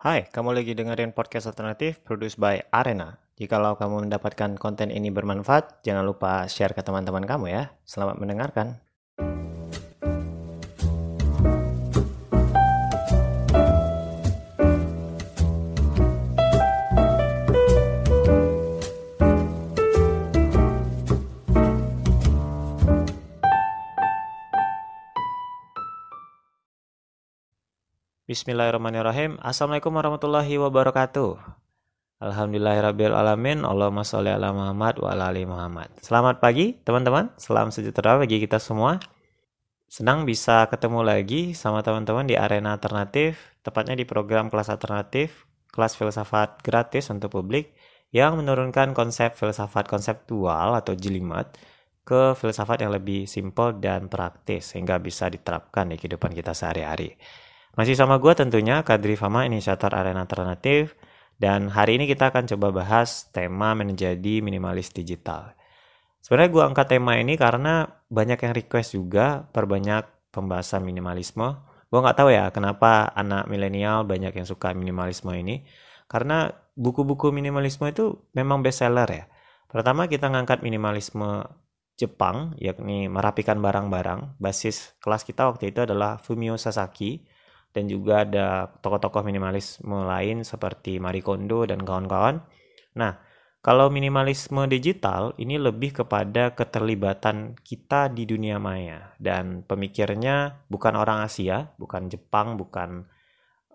Hai, kamu lagi dengerin podcast alternatif produced by Arena. Jikalau kamu mendapatkan konten ini bermanfaat, jangan lupa share ke teman-teman kamu ya. Selamat mendengarkan. Bismillahirrahmanirrahim. Assalamualaikum warahmatullahi wabarakatuh. Alhamdulillahirabbil alamin. Allahumma sholli ala Muhammad wa ala ali Muhammad. Selamat pagi, teman-teman. Salam sejahtera bagi kita semua. Senang bisa ketemu lagi sama teman-teman di arena alternatif, tepatnya di program kelas alternatif, kelas filsafat gratis untuk publik yang menurunkan konsep filsafat konseptual atau jelimet ke filsafat yang lebih simpel dan praktis sehingga bisa diterapkan di kehidupan kita sehari-hari. Masih sama gue tentunya, Kadri Fama, inisiator arena alternatif. Dan hari ini kita akan coba bahas tema menjadi minimalis digital. Sebenarnya gue angkat tema ini karena banyak yang request juga perbanyak pembahasan minimalisme. Gue nggak tahu ya kenapa anak milenial banyak yang suka minimalisme ini. Karena buku-buku minimalisme itu memang bestseller ya. Pertama kita ngangkat minimalisme Jepang, yakni merapikan barang-barang. Basis kelas kita waktu itu adalah Fumio Sasaki dan juga ada tokoh-tokoh minimalisme lain seperti Marie Kondo dan kawan-kawan. Nah, kalau minimalisme digital ini lebih kepada keterlibatan kita di dunia maya dan pemikirnya bukan orang Asia, bukan Jepang, bukan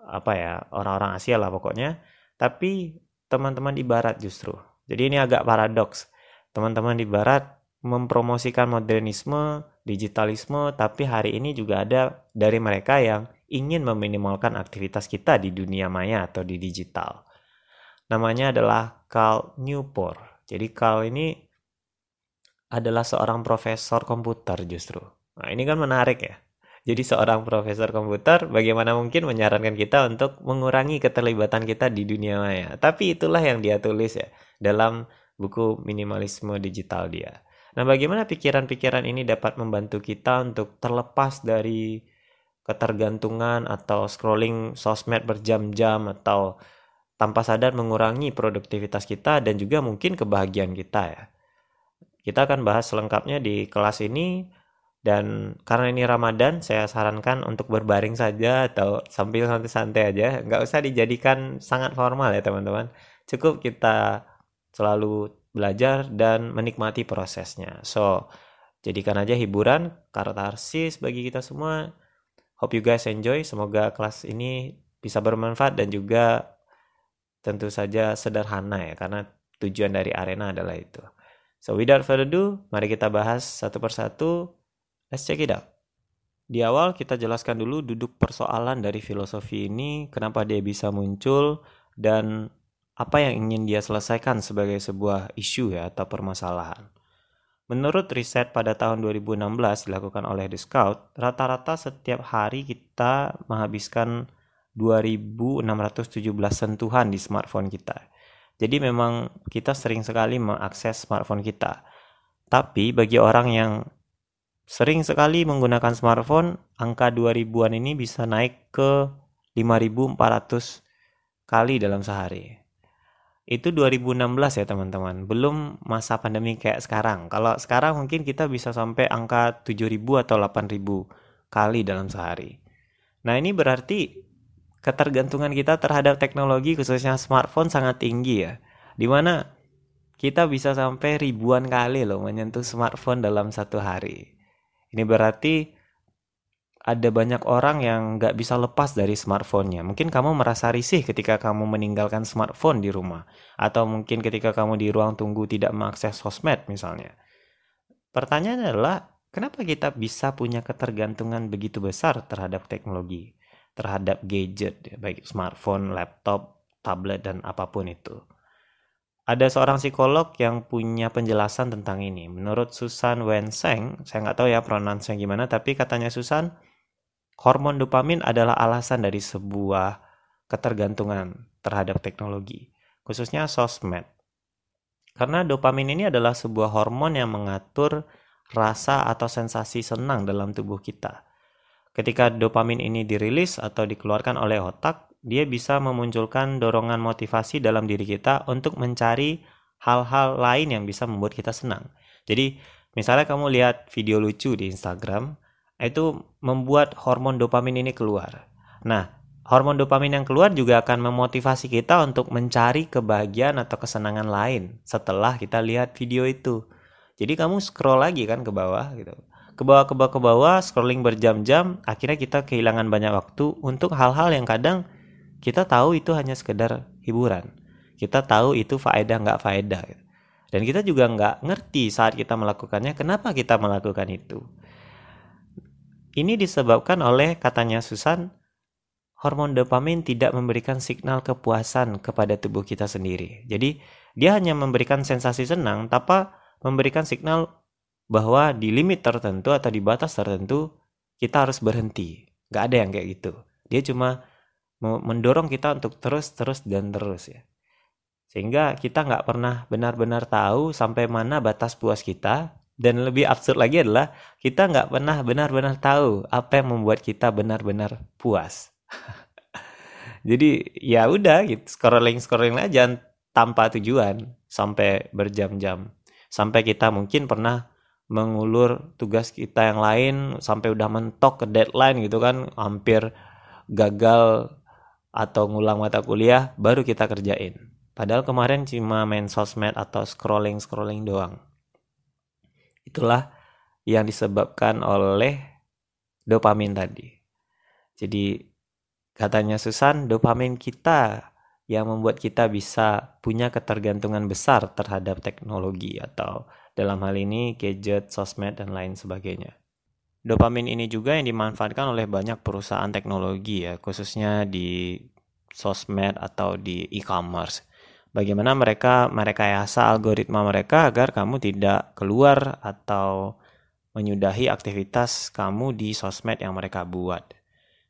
apa ya, orang-orang Asia lah pokoknya, tapi teman-teman di barat justru. Jadi ini agak paradoks. Teman-teman di barat mempromosikan modernisme, digitalisme, tapi hari ini juga ada dari mereka yang ingin meminimalkan aktivitas kita di dunia maya atau di digital. Namanya adalah Carl Newport. Jadi Carl ini adalah seorang profesor komputer justru. Nah ini kan menarik ya. Jadi seorang profesor komputer bagaimana mungkin menyarankan kita untuk mengurangi keterlibatan kita di dunia maya. Tapi itulah yang dia tulis ya dalam buku minimalisme digital dia. Nah bagaimana pikiran-pikiran ini dapat membantu kita untuk terlepas dari ketergantungan atau scrolling sosmed berjam-jam atau tanpa sadar mengurangi produktivitas kita dan juga mungkin kebahagiaan kita ya. Kita akan bahas selengkapnya di kelas ini dan karena ini Ramadan saya sarankan untuk berbaring saja atau sambil santai-santai aja. Nggak usah dijadikan sangat formal ya teman-teman. Cukup kita selalu belajar dan menikmati prosesnya. So jadikan aja hiburan katarsis bagi kita semua Hope you guys enjoy. Semoga kelas ini bisa bermanfaat dan juga tentu saja sederhana ya karena tujuan dari arena adalah itu. So without further ado, mari kita bahas satu persatu. Let's check it out. Di awal kita jelaskan dulu duduk persoalan dari filosofi ini, kenapa dia bisa muncul dan apa yang ingin dia selesaikan sebagai sebuah isu ya atau permasalahan. Menurut riset pada tahun 2016 dilakukan oleh The Scout, rata-rata setiap hari kita menghabiskan 2617 sentuhan di smartphone kita. Jadi memang kita sering sekali mengakses smartphone kita. Tapi bagi orang yang sering sekali menggunakan smartphone, angka 2000-an ini bisa naik ke 5400 kali dalam sehari itu 2016 ya teman-teman. Belum masa pandemi kayak sekarang. Kalau sekarang mungkin kita bisa sampai angka 7000 atau 8000 kali dalam sehari. Nah ini berarti ketergantungan kita terhadap teknologi khususnya smartphone sangat tinggi ya. Di mana kita bisa sampai ribuan kali loh menyentuh smartphone dalam satu hari. Ini berarti ada banyak orang yang nggak bisa lepas dari smartphone-nya. Mungkin kamu merasa risih ketika kamu meninggalkan smartphone di rumah. Atau mungkin ketika kamu di ruang tunggu tidak mengakses sosmed misalnya. Pertanyaannya adalah, kenapa kita bisa punya ketergantungan begitu besar terhadap teknologi? Terhadap gadget, baik smartphone, laptop, tablet, dan apa pun itu. Ada seorang psikolog yang punya penjelasan tentang ini. Menurut Susan Wenseng, saya nggak tahu ya pronunciasinya gimana, tapi katanya Susan, Hormon dopamin adalah alasan dari sebuah ketergantungan terhadap teknologi, khususnya sosmed. Karena dopamin ini adalah sebuah hormon yang mengatur rasa atau sensasi senang dalam tubuh kita. Ketika dopamin ini dirilis atau dikeluarkan oleh otak, dia bisa memunculkan dorongan motivasi dalam diri kita untuk mencari hal-hal lain yang bisa membuat kita senang. Jadi, misalnya kamu lihat video lucu di Instagram, itu membuat hormon dopamin ini keluar. Nah, hormon dopamin yang keluar juga akan memotivasi kita untuk mencari kebahagiaan atau kesenangan lain setelah kita lihat video itu. Jadi kamu scroll lagi kan ke bawah gitu ke bawah ke bawah ke bawah scrolling berjam-jam akhirnya kita kehilangan banyak waktu untuk hal-hal yang kadang kita tahu itu hanya sekedar hiburan kita tahu itu faedah nggak faedah dan kita juga nggak ngerti saat kita melakukannya kenapa kita melakukan itu ini disebabkan oleh katanya Susan hormon dopamin tidak memberikan signal kepuasan kepada tubuh kita sendiri jadi dia hanya memberikan sensasi senang tanpa memberikan signal bahwa di limit tertentu atau di batas tertentu kita harus berhenti. Gak ada yang kayak gitu. Dia cuma mendorong kita untuk terus, terus, dan terus ya. Sehingga kita nggak pernah benar-benar tahu sampai mana batas puas kita. Dan lebih absurd lagi adalah kita nggak pernah benar-benar tahu apa yang membuat kita benar-benar puas. Jadi ya udah gitu, scrolling scrolling aja tanpa tujuan sampai berjam-jam. Sampai kita mungkin pernah mengulur tugas kita yang lain sampai udah mentok ke deadline gitu kan hampir gagal atau ngulang mata kuliah baru kita kerjain padahal kemarin cuma main sosmed atau scrolling scrolling doang itulah yang disebabkan oleh dopamin tadi jadi katanya Susan dopamin kita yang membuat kita bisa punya ketergantungan besar terhadap teknologi atau dalam hal ini gadget, sosmed, dan lain sebagainya. Dopamin ini juga yang dimanfaatkan oleh banyak perusahaan teknologi ya, khususnya di sosmed atau di e-commerce. Bagaimana mereka merekayasa algoritma mereka agar kamu tidak keluar atau menyudahi aktivitas kamu di sosmed yang mereka buat.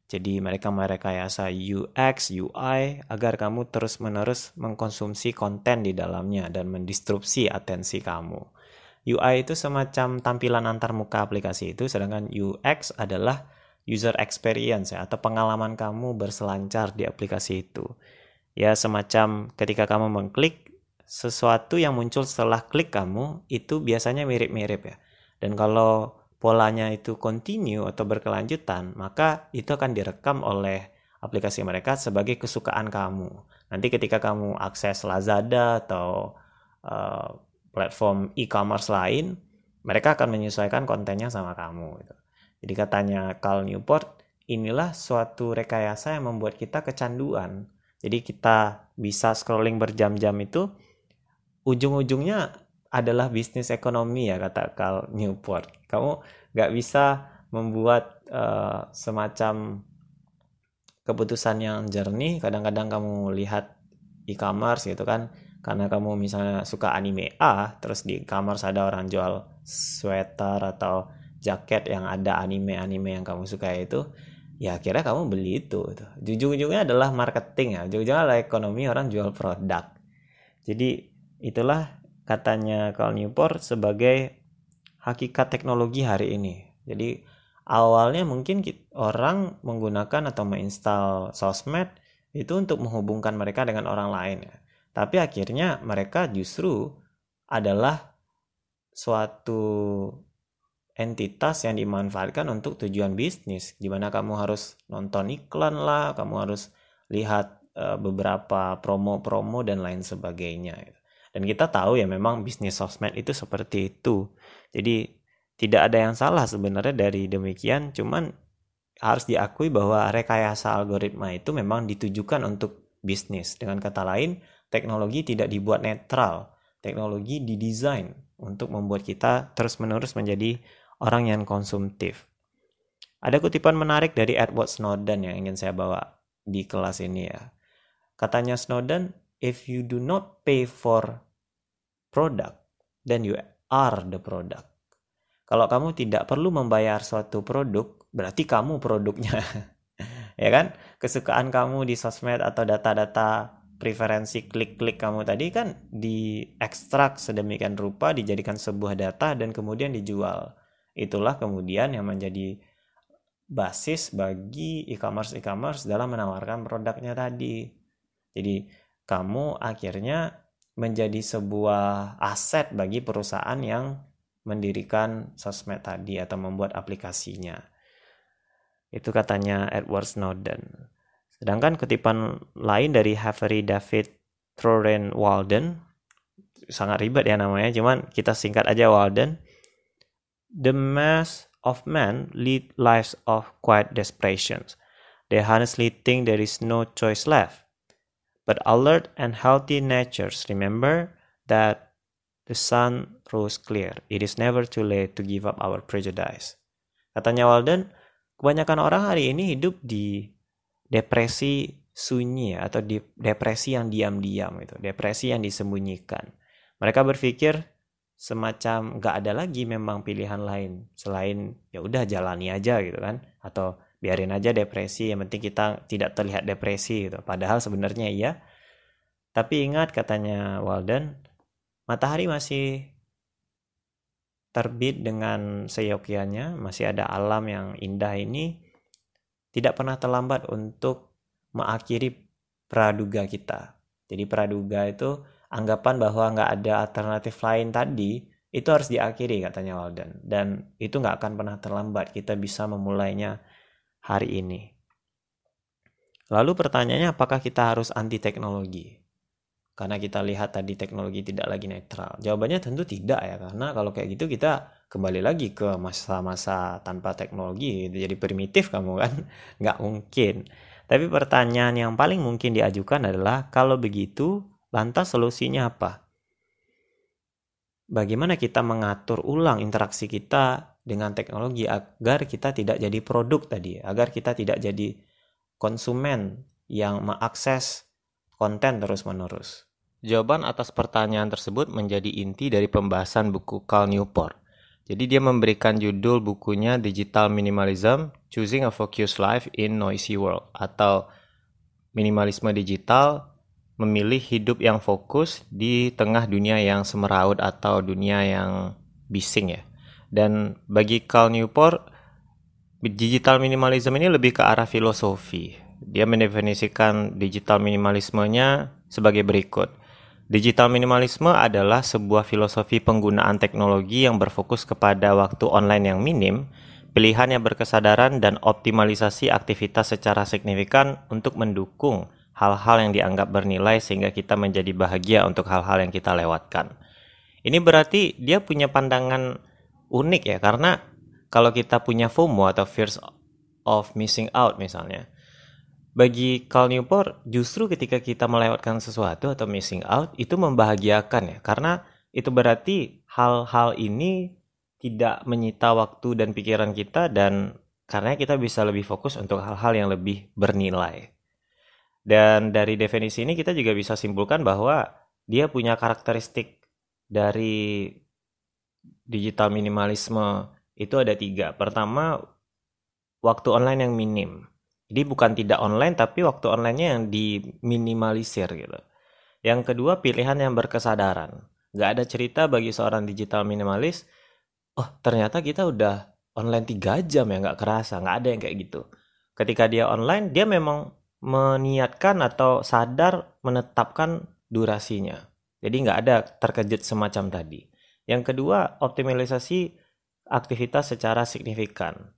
Jadi mereka merekayasa UX, UI agar kamu terus-menerus mengkonsumsi konten di dalamnya dan mendistrupsi atensi kamu. UI itu semacam tampilan antar muka aplikasi itu, sedangkan UX adalah user experience ya, atau pengalaman kamu berselancar di aplikasi itu. Ya semacam ketika kamu mengklik sesuatu yang muncul setelah klik kamu itu biasanya mirip-mirip ya. Dan kalau polanya itu continue atau berkelanjutan, maka itu akan direkam oleh aplikasi mereka sebagai kesukaan kamu. Nanti ketika kamu akses Lazada atau uh, platform e-commerce lain, mereka akan menyesuaikan kontennya sama kamu. Gitu. Jadi katanya Carl Newport, inilah suatu rekayasa yang membuat kita kecanduan. Jadi kita bisa scrolling berjam-jam itu, ujung-ujungnya adalah bisnis ekonomi ya kata Carl Newport. Kamu nggak bisa membuat uh, semacam keputusan yang jernih. Kadang-kadang kamu lihat e-commerce gitu kan, karena kamu misalnya suka anime A terus di kamar ada orang jual sweater atau jaket yang ada anime-anime yang kamu suka itu ya akhirnya kamu beli itu gitu. ujung-ujungnya adalah marketing ya. Ujung-ujungnya adalah ekonomi orang jual produk. Jadi itulah katanya Carl Newport sebagai hakikat teknologi hari ini. Jadi awalnya mungkin orang menggunakan atau menginstal sosmed itu untuk menghubungkan mereka dengan orang lain ya. Tapi akhirnya mereka justru adalah suatu entitas yang dimanfaatkan untuk tujuan bisnis di mana kamu harus nonton iklan lah, kamu harus lihat uh, beberapa promo-promo dan lain sebagainya. Dan kita tahu ya memang bisnis sosmed itu seperti itu. Jadi tidak ada yang salah sebenarnya dari demikian, cuman harus diakui bahwa rekayasa algoritma itu memang ditujukan untuk bisnis. Dengan kata lain, teknologi tidak dibuat netral. Teknologi didesain untuk membuat kita terus-menerus menjadi orang yang konsumtif. Ada kutipan menarik dari Edward Snowden yang ingin saya bawa di kelas ini ya. Katanya Snowden, if you do not pay for product, then you are the product. Kalau kamu tidak perlu membayar suatu produk, berarti kamu produknya. ya kan? Kesukaan kamu di sosmed atau data-data preferensi klik-klik kamu tadi kan diekstrak sedemikian rupa dijadikan sebuah data dan kemudian dijual. Itulah kemudian yang menjadi basis bagi e-commerce e-commerce dalam menawarkan produknya tadi. Jadi kamu akhirnya menjadi sebuah aset bagi perusahaan yang mendirikan sosmed tadi atau membuat aplikasinya. Itu katanya Edward Snowden. Sedangkan kutipan lain dari Harvey David Thoreau Walden sangat ribet ya namanya, cuman kita singkat aja Walden. The mass of men lead lives of quiet desperation. They honestly think there is no choice left. But alert and healthy natures remember that the sun rose clear. It is never too late to give up our prejudice. Katanya Walden, kebanyakan orang hari ini hidup di depresi sunyi atau di depresi yang diam-diam itu, depresi yang disembunyikan. Mereka berpikir semacam gak ada lagi memang pilihan lain. Selain ya udah jalani aja gitu kan. Atau biarin aja depresi yang penting kita tidak terlihat depresi gitu. Padahal sebenarnya iya. Tapi ingat katanya Walden matahari masih terbit dengan seyokianya. Masih ada alam yang indah ini. Tidak pernah terlambat untuk mengakhiri praduga kita. Jadi praduga itu anggapan bahwa nggak ada alternatif lain tadi itu harus diakhiri katanya Walden. Dan itu nggak akan pernah terlambat kita bisa memulainya hari ini. Lalu pertanyaannya apakah kita harus anti teknologi? Karena kita lihat tadi teknologi tidak lagi netral. Jawabannya tentu tidak ya karena kalau kayak gitu kita kembali lagi ke masa-masa tanpa teknologi. Jadi primitif kamu kan? Nggak mungkin. Tapi pertanyaan yang paling mungkin diajukan adalah kalau begitu Lantas solusinya apa? Bagaimana kita mengatur ulang interaksi kita dengan teknologi agar kita tidak jadi produk tadi, agar kita tidak jadi konsumen yang mengakses konten terus-menerus. Jawaban atas pertanyaan tersebut menjadi inti dari pembahasan buku Cal Newport. Jadi dia memberikan judul bukunya Digital Minimalism, Choosing a Focused Life in Noisy World atau minimalisme digital memilih hidup yang fokus di tengah dunia yang semeraut atau dunia yang bising ya. Dan bagi Cal Newport, digital minimalism ini lebih ke arah filosofi. Dia mendefinisikan digital minimalismenya sebagai berikut. Digital minimalisme adalah sebuah filosofi penggunaan teknologi yang berfokus kepada waktu online yang minim, pilihan yang berkesadaran, dan optimalisasi aktivitas secara signifikan untuk mendukung hal-hal yang dianggap bernilai sehingga kita menjadi bahagia untuk hal-hal yang kita lewatkan. Ini berarti dia punya pandangan unik ya karena kalau kita punya FOMO atau fears of missing out misalnya. Bagi Cal Newport justru ketika kita melewatkan sesuatu atau missing out itu membahagiakan ya karena itu berarti hal-hal ini tidak menyita waktu dan pikiran kita dan karena kita bisa lebih fokus untuk hal-hal yang lebih bernilai. Dan dari definisi ini kita juga bisa simpulkan bahwa dia punya karakteristik dari digital minimalisme itu ada tiga. Pertama, waktu online yang minim. Jadi bukan tidak online tapi waktu onlinenya yang diminimalisir gitu. Yang kedua, pilihan yang berkesadaran. Gak ada cerita bagi seorang digital minimalis, oh ternyata kita udah online tiga jam ya nggak kerasa, nggak ada yang kayak gitu. Ketika dia online, dia memang meniatkan atau sadar menetapkan durasinya. Jadi nggak ada terkejut semacam tadi. Yang kedua, optimalisasi aktivitas secara signifikan.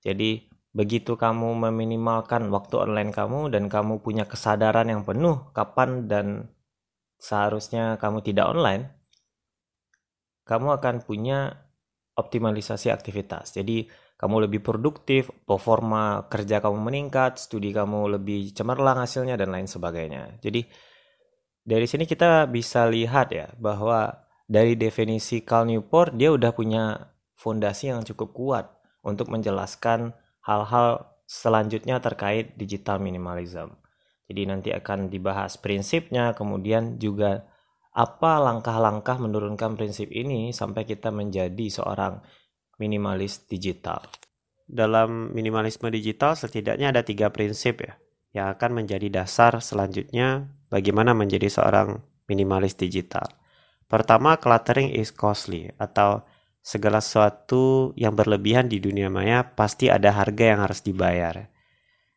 Jadi begitu kamu meminimalkan waktu online kamu dan kamu punya kesadaran yang penuh kapan dan seharusnya kamu tidak online, kamu akan punya optimalisasi aktivitas. Jadi kamu lebih produktif, performa kerja kamu meningkat, studi kamu lebih cemerlang hasilnya dan lain sebagainya. Jadi dari sini kita bisa lihat ya bahwa dari definisi Cal Newport dia udah punya fondasi yang cukup kuat untuk menjelaskan hal-hal selanjutnya terkait digital minimalism. Jadi nanti akan dibahas prinsipnya, kemudian juga apa langkah-langkah menurunkan prinsip ini sampai kita menjadi seorang minimalis digital. Dalam minimalisme digital setidaknya ada tiga prinsip ya yang akan menjadi dasar selanjutnya bagaimana menjadi seorang minimalis digital. Pertama, cluttering is costly atau segala sesuatu yang berlebihan di dunia maya pasti ada harga yang harus dibayar.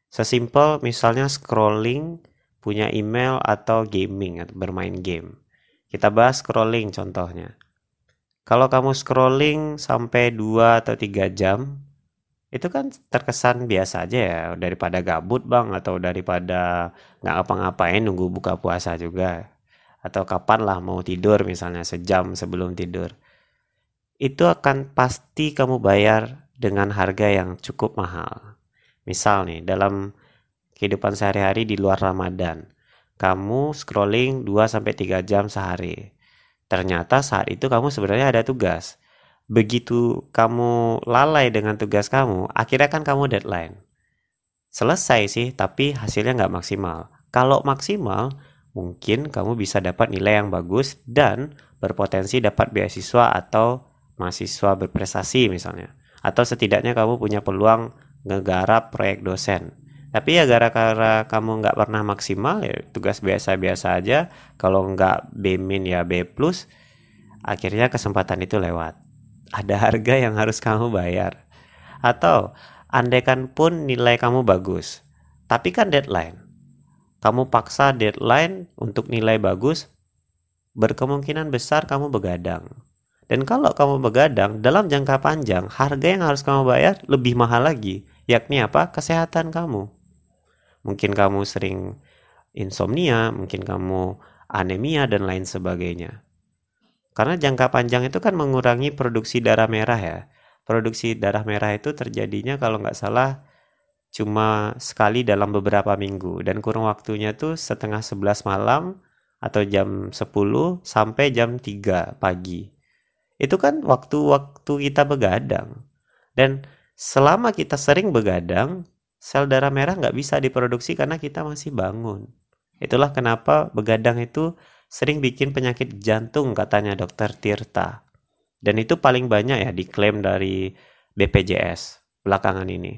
Sesimpel misalnya scrolling, punya email atau gaming atau bermain game. Kita bahas scrolling contohnya. Kalau kamu scrolling sampai 2 atau 3 jam, itu kan terkesan biasa aja ya. Daripada gabut bang atau daripada nggak apa-ngapain nunggu buka puasa juga. Atau kapan lah mau tidur misalnya sejam sebelum tidur. Itu akan pasti kamu bayar dengan harga yang cukup mahal. Misal nih dalam kehidupan sehari-hari di luar Ramadan kamu scrolling 2 sampai 3 jam sehari ternyata saat itu kamu sebenarnya ada tugas begitu kamu lalai dengan tugas kamu, akhirnya kan kamu deadline. Selesai sih, tapi hasilnya nggak maksimal. Kalau maksimal, mungkin kamu bisa dapat nilai yang bagus dan berpotensi dapat beasiswa atau mahasiswa berprestasi misalnya. Atau setidaknya kamu punya peluang ngegarap proyek dosen. Tapi ya gara-gara kamu nggak pernah maksimal ya tugas biasa-biasa aja. Kalau nggak B min ya B plus, akhirnya kesempatan itu lewat ada harga yang harus kamu bayar. Atau andaikan pun nilai kamu bagus, tapi kan deadline. Kamu paksa deadline untuk nilai bagus, berkemungkinan besar kamu begadang. Dan kalau kamu begadang dalam jangka panjang, harga yang harus kamu bayar lebih mahal lagi, yakni apa? Kesehatan kamu. Mungkin kamu sering insomnia, mungkin kamu anemia dan lain sebagainya. Karena jangka panjang itu kan mengurangi produksi darah merah ya. Produksi darah merah itu terjadinya kalau nggak salah cuma sekali dalam beberapa minggu dan kurang waktunya tuh setengah sebelas malam atau jam 10 sampai jam 3 pagi. Itu kan waktu-waktu kita begadang. Dan selama kita sering begadang, sel darah merah nggak bisa diproduksi karena kita masih bangun. Itulah kenapa begadang itu sering bikin penyakit jantung katanya dokter Tirta. Dan itu paling banyak ya diklaim dari BPJS belakangan ini.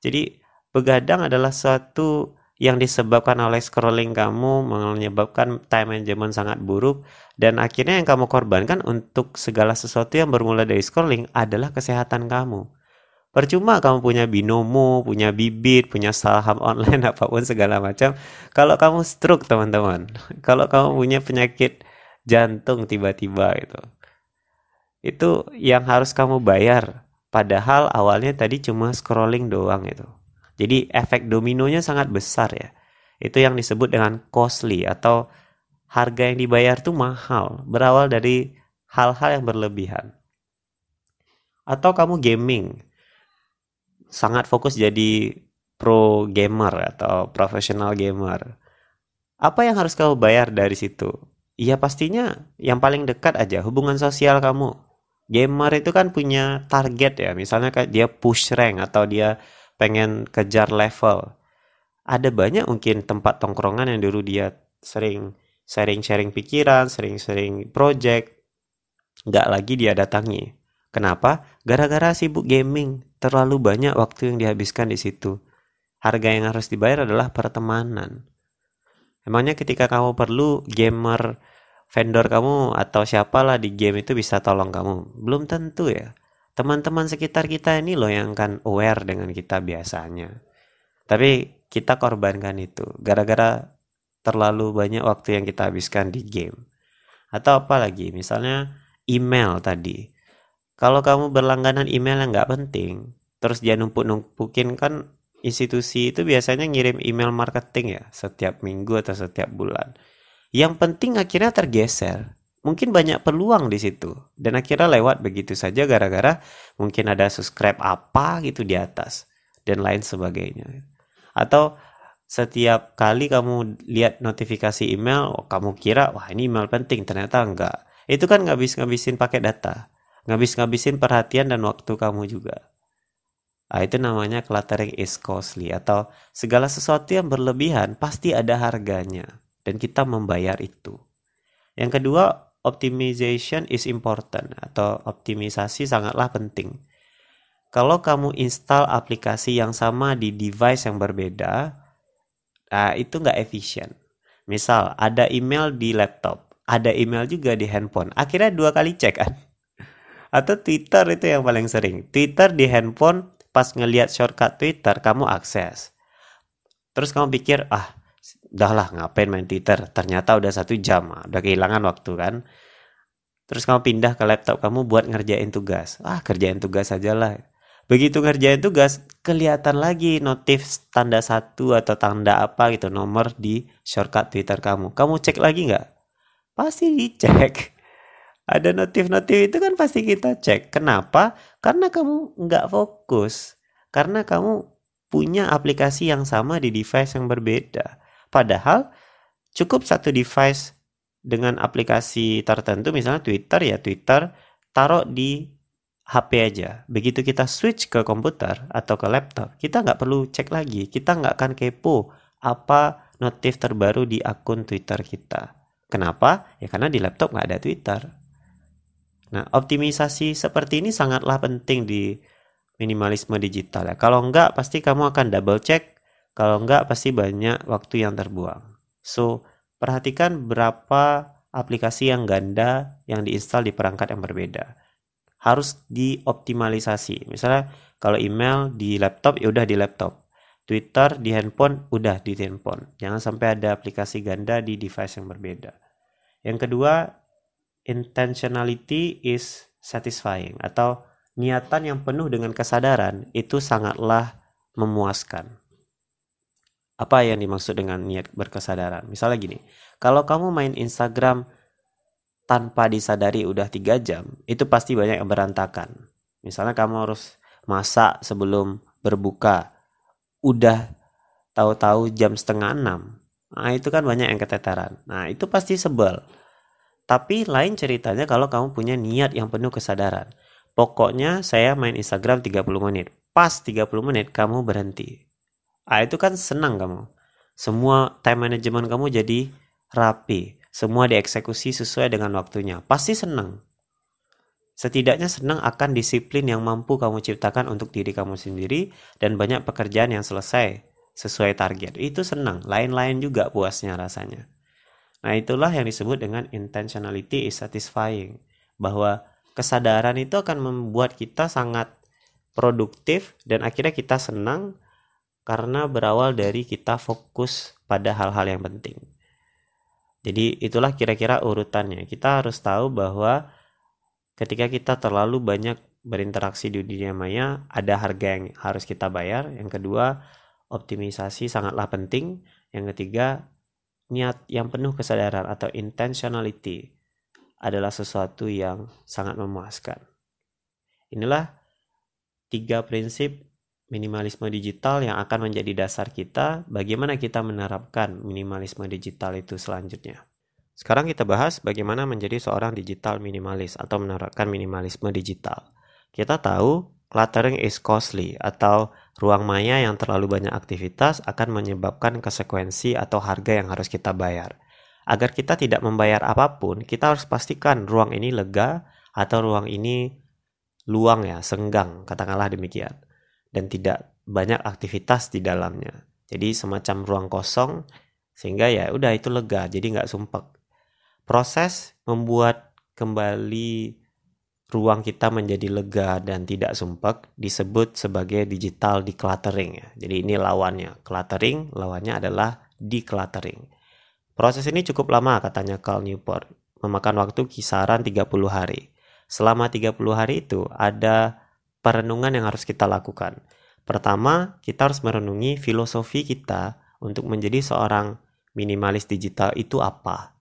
Jadi begadang adalah suatu yang disebabkan oleh scrolling kamu menyebabkan time management sangat buruk dan akhirnya yang kamu korbankan untuk segala sesuatu yang bermula dari scrolling adalah kesehatan kamu. Percuma kamu punya binomo, punya bibit, punya saham online apa pun segala macam. Kalau kamu stroke teman-teman, kalau kamu punya penyakit jantung tiba-tiba itu, itu yang harus kamu bayar. Padahal awalnya tadi cuma scrolling doang itu. Jadi efek dominonya sangat besar ya. Itu yang disebut dengan costly atau harga yang dibayar tuh mahal. Berawal dari hal-hal yang berlebihan. Atau kamu gaming sangat fokus jadi pro gamer atau profesional gamer. Apa yang harus kamu bayar dari situ? Ya pastinya yang paling dekat aja hubungan sosial kamu. Gamer itu kan punya target ya, misalnya kayak dia push rank atau dia pengen kejar level. Ada banyak mungkin tempat tongkrongan yang dulu dia sering sharing-sharing pikiran, sering-sering project, nggak lagi dia datangi. Kenapa? Gara-gara sibuk gaming, terlalu banyak waktu yang dihabiskan di situ. Harga yang harus dibayar adalah pertemanan. Emangnya ketika kamu perlu gamer vendor kamu atau siapalah di game itu bisa tolong kamu? Belum tentu ya. Teman-teman sekitar kita ini loh yang kan aware dengan kita biasanya. Tapi kita korbankan itu gara-gara terlalu banyak waktu yang kita habiskan di game. Atau apa lagi? Misalnya email tadi kalau kamu berlangganan email yang nggak penting, terus dia numpuk-numpukin kan institusi itu biasanya ngirim email marketing ya setiap minggu atau setiap bulan. Yang penting akhirnya tergeser. Mungkin banyak peluang di situ dan akhirnya lewat begitu saja gara-gara mungkin ada subscribe apa gitu di atas dan lain sebagainya. Atau setiap kali kamu lihat notifikasi email, kamu kira wah ini email penting, ternyata enggak. Itu kan ngabis-ngabisin pakai data ngabis-ngabisin perhatian dan waktu kamu juga. Nah, itu namanya cluttering is costly atau segala sesuatu yang berlebihan pasti ada harganya dan kita membayar itu. Yang kedua, optimization is important atau optimisasi sangatlah penting. Kalau kamu install aplikasi yang sama di device yang berbeda, nah itu nggak efisien. Misal ada email di laptop, ada email juga di handphone. Akhirnya dua kali cek kan Atau Twitter itu yang paling sering. Twitter di handphone pas ngelihat shortcut Twitter kamu akses. Terus kamu pikir ah udahlah ngapain main Twitter. Ternyata udah satu jam, udah kehilangan waktu kan. Terus kamu pindah ke laptop kamu buat ngerjain tugas. Ah kerjain tugas aja lah. Begitu ngerjain tugas, kelihatan lagi notif tanda satu atau tanda apa gitu nomor di shortcut Twitter kamu. Kamu cek lagi nggak? Pasti dicek. Ada notif-notif itu kan pasti kita cek. Kenapa? Karena kamu nggak fokus. Karena kamu punya aplikasi yang sama di device yang berbeda. Padahal cukup satu device dengan aplikasi tertentu, misalnya Twitter ya Twitter, taruh di HP aja. Begitu kita switch ke komputer atau ke laptop, kita nggak perlu cek lagi. Kita nggak akan kepo apa notif terbaru di akun Twitter kita. Kenapa? Ya karena di laptop nggak ada Twitter. Nah, optimisasi seperti ini sangatlah penting di minimalisme digital ya. Kalau nggak, pasti kamu akan double check. Kalau nggak, pasti banyak waktu yang terbuang. So, perhatikan berapa aplikasi yang ganda yang diinstal di perangkat yang berbeda harus dioptimalisasi. Misalnya kalau email di laptop ya udah di laptop. Twitter di handphone udah di handphone. Jangan sampai ada aplikasi ganda di device yang berbeda. Yang kedua, intentionality is satisfying atau niatan yang penuh dengan kesadaran itu sangatlah memuaskan. Apa yang dimaksud dengan niat berkesadaran? Misalnya gini, kalau kamu main Instagram tanpa disadari udah tiga jam, itu pasti banyak yang berantakan. Misalnya kamu harus masak sebelum berbuka, udah tahu-tahu jam setengah enam. Nah itu kan banyak yang keteteran. Nah itu pasti sebel. Tapi lain ceritanya kalau kamu punya niat yang penuh kesadaran. Pokoknya saya main Instagram 30 menit. Pas 30 menit kamu berhenti. Ah itu kan senang kamu. Semua time management kamu jadi rapi semua dieksekusi sesuai dengan waktunya. Pasti senang. Setidaknya senang akan disiplin yang mampu kamu ciptakan untuk diri kamu sendiri dan banyak pekerjaan yang selesai sesuai target. Itu senang, lain-lain juga puasnya rasanya. Nah, itulah yang disebut dengan intentionality is satisfying. Bahwa kesadaran itu akan membuat kita sangat produktif dan akhirnya kita senang karena berawal dari kita fokus pada hal-hal yang penting. Jadi itulah kira-kira urutannya. Kita harus tahu bahwa ketika kita terlalu banyak berinteraksi di dunia maya, ada harga yang harus kita bayar. Yang kedua, optimisasi sangatlah penting. Yang ketiga, niat yang penuh kesadaran atau intentionality adalah sesuatu yang sangat memuaskan. Inilah tiga prinsip minimalisme digital yang akan menjadi dasar kita bagaimana kita menerapkan minimalisme digital itu selanjutnya. Sekarang kita bahas bagaimana menjadi seorang digital minimalis atau menerapkan minimalisme digital. Kita tahu cluttering is costly atau ruang maya yang terlalu banyak aktivitas akan menyebabkan konsekuensi atau harga yang harus kita bayar. Agar kita tidak membayar apa pun, kita harus pastikan ruang ini lega atau ruang ini luang ya, senggang, katakanlah demikian dan tidak banyak aktivitas di dalamnya. Jadi semacam ruang kosong sehingga ya udah itu lega jadi nggak sumpek. Proses membuat kembali ruang kita menjadi lega dan tidak sumpek disebut sebagai digital decluttering ya. Jadi ini lawannya. Cluttering lawannya adalah decluttering. Proses ini cukup lama katanya Carl Newport, memakan waktu kisaran 30 hari. Selama 30 hari itu ada perenungan yang harus kita lakukan. Pertama, kita harus merenungi filosofi kita untuk menjadi seorang minimalis digital itu apa.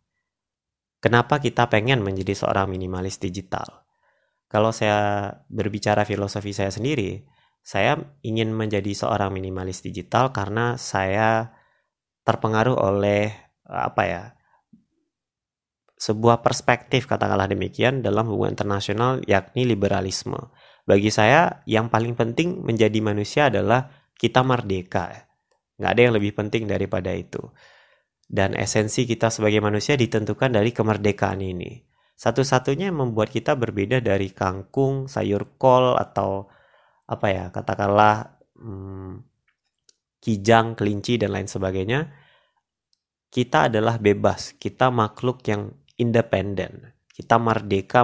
Kenapa kita pengen menjadi seorang minimalis digital? Kalau saya berbicara filosofi saya sendiri, saya ingin menjadi seorang minimalis digital karena saya terpengaruh oleh apa ya sebuah perspektif katakanlah demikian dalam hubungan internasional yakni liberalisme bagi saya yang paling penting menjadi manusia adalah kita merdeka. Nggak ada yang lebih penting daripada itu. Dan esensi kita sebagai manusia ditentukan dari kemerdekaan ini. Satu-satunya yang membuat kita berbeda dari kangkung, sayur kol, atau apa ya, katakanlah hmm, kijang, kelinci, dan lain sebagainya, kita adalah bebas. Kita makhluk yang independen. Kita merdeka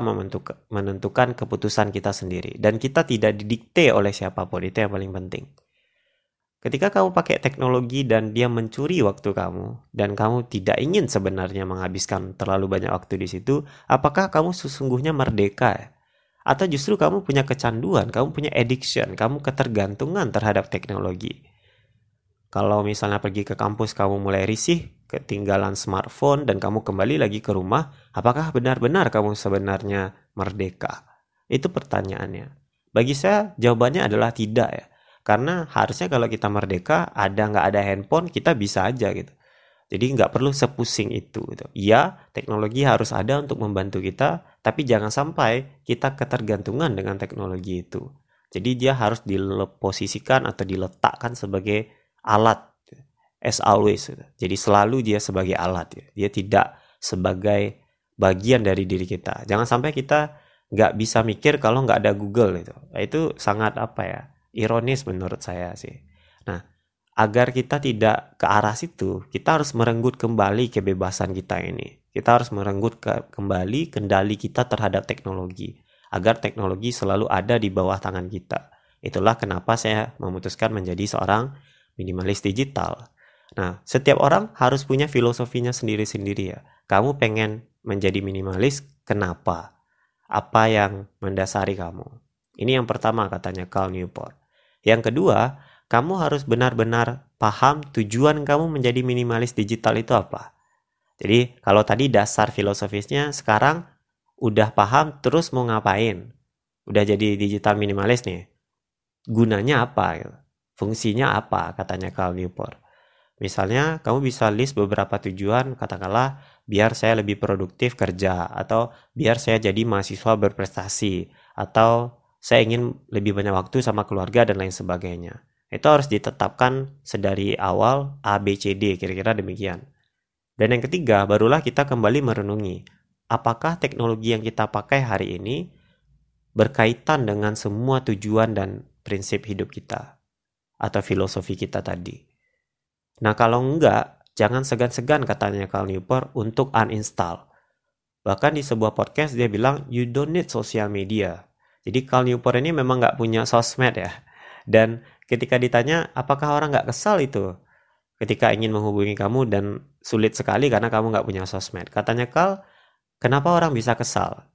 menentukan keputusan kita sendiri dan kita tidak didikte oleh siapa pun. Itu yang paling penting. Ketika kamu pakai teknologi dan dia mencuri waktu kamu dan kamu tidak ingin sebenarnya menghabiskan terlalu banyak waktu di situ, apakah kamu sesungguhnya merdeka? Atau justru kamu punya kecanduan, kamu punya addiction, kamu ketergantungan terhadap teknologi? Kalau misalnya pergi ke kampus kamu mulai risih, ketinggalan smartphone dan kamu kembali lagi ke rumah, apakah benar-benar kamu sebenarnya merdeka? Itu pertanyaannya. Bagi saya jawabannya adalah tidak ya karena harusnya kalau kita merdeka ada nggak ada handphone kita bisa aja gitu. Jadi nggak perlu sepusing itu gitu. Iya teknologi harus ada untuk membantu kita tapi jangan sampai kita ketergantungan dengan teknologi itu. Jadi dia harus diposisikan atau diletakkan sebagai alat as always gitu. jadi selalu dia sebagai alat gitu. dia tidak sebagai bagian dari diri kita. Jangan sampai kita nggak bisa mikir kalau nggak ada Google itu itu sangat apa ya ironis menurut saya sih. Nah, agar kita tidak ke arah situ, kita harus merenggut kembali kebebasan kita ini. Kita harus merenggut ke, kembali kendali kita terhadap teknologi, agar teknologi selalu ada di bawah tangan kita. Itulah kenapa saya memutuskan menjadi seorang minimalis digital. Nah, setiap orang harus punya filosofinya sendiri-sendiri ya. Kamu pengen menjadi minimalis, kenapa? Apa yang mendasari kamu? Ini yang pertama katanya Carl Newport. Yang kedua, kamu harus benar-benar paham tujuan kamu menjadi minimalis digital itu apa. Jadi kalau tadi dasar filosofisnya sekarang udah paham terus mau ngapain. Udah jadi digital minimalis nih. Gunanya apa? Fungsinya apa? Katanya Carl Newport. Misalnya kamu bisa list beberapa tujuan katakanlah biar saya lebih produktif kerja atau biar saya jadi mahasiswa berprestasi atau saya ingin lebih banyak waktu sama keluarga dan lain sebagainya. Itu harus ditetapkan sedari awal A, B, C, D, kira-kira demikian. Dan yang ketiga, barulah kita kembali merenungi, apakah teknologi yang kita pakai hari ini berkaitan dengan semua tujuan dan prinsip hidup kita atau filosofi kita tadi. Nah, kalau enggak, jangan segan-segan katanya Carl Newport untuk uninstall. Bahkan di sebuah podcast dia bilang, you don't need social media. Jadi Carl Newport ini memang nggak punya sosmed ya. Dan ketika ditanya apakah orang nggak kesal itu ketika ingin menghubungi kamu dan sulit sekali karena kamu nggak punya sosmed. Katanya Carl, kenapa orang bisa kesal?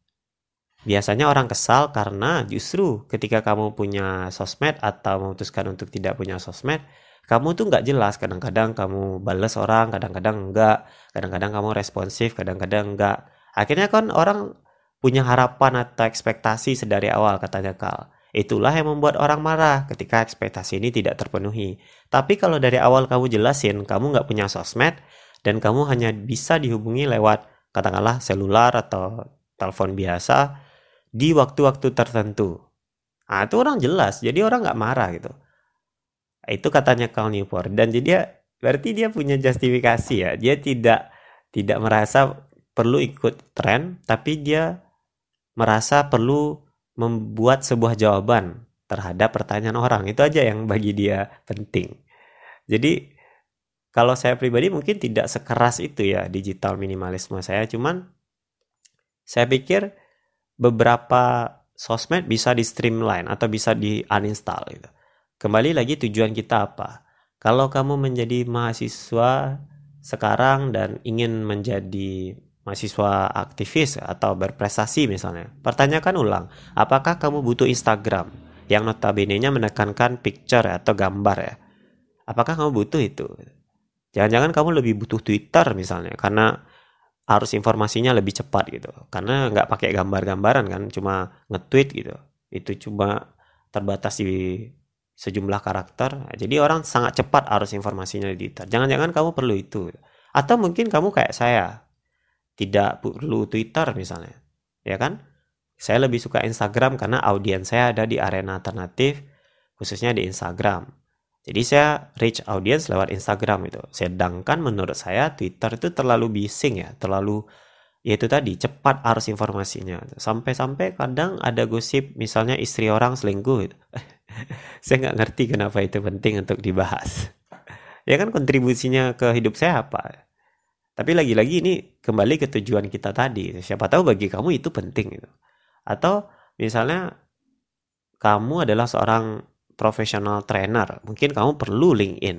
Biasanya orang kesal karena justru ketika kamu punya sosmed atau memutuskan untuk tidak punya sosmed, kamu tuh nggak jelas. Kadang-kadang kamu balas orang, kadang-kadang enggak. Kadang-kadang kamu responsif, kadang-kadang enggak. Akhirnya kan orang punya harapan atau ekspektasi sedari awal katanya Kal. Itulah yang membuat orang marah ketika ekspektasi ini tidak terpenuhi. Tapi kalau dari awal kamu jelasin kamu nggak punya sosmed dan kamu hanya bisa dihubungi lewat katakanlah selular atau telepon biasa di waktu-waktu tertentu. Nah itu orang jelas, jadi orang nggak marah gitu. Itu katanya Carl Newport dan jadi dia berarti dia punya justifikasi ya. Dia tidak tidak merasa perlu ikut tren, tapi dia merasa perlu membuat sebuah jawaban terhadap pertanyaan orang. Itu aja yang bagi dia penting. Jadi kalau saya pribadi mungkin tidak sekeras itu ya digital minimalisme saya. Cuman saya pikir beberapa sosmed bisa di streamline atau bisa di uninstall gitu. Kembali lagi tujuan kita apa? Kalau kamu menjadi mahasiswa sekarang dan ingin menjadi mahasiswa aktivis atau berprestasi misalnya. Pertanyakan ulang, apakah kamu butuh Instagram yang notabene-nya menekankan picture atau gambar ya? Apakah kamu butuh itu? Jangan-jangan kamu lebih butuh Twitter misalnya karena harus informasinya lebih cepat gitu. Karena nggak pakai gambar-gambaran kan, cuma nge-tweet gitu. Itu cuma terbatas di sejumlah karakter. Jadi orang sangat cepat harus informasinya di Twitter. Jangan-jangan kamu perlu itu. Atau mungkin kamu kayak saya, tidak perlu Twitter misalnya ya kan? Saya lebih suka Instagram karena audiens saya ada di arena alternatif khususnya di Instagram. Jadi saya reach audience lewat Instagram itu. Sedangkan menurut saya Twitter itu terlalu bising ya terlalu ya itu tadi cepat arus informasinya. Sampai-sampai kadang ada gosip misalnya istri orang selingkuh gitu. saya nggak ngerti kenapa itu penting untuk dibahas. Ya kan kontribusinya ke hidup saya apa Tapi lagi-lagi ini kembali ke tujuan kita tadi. Siapa tahu bagi kamu itu penting gitu. Atau misalnya kamu adalah seorang profesional trainer, mungkin kamu perlu LinkedIn.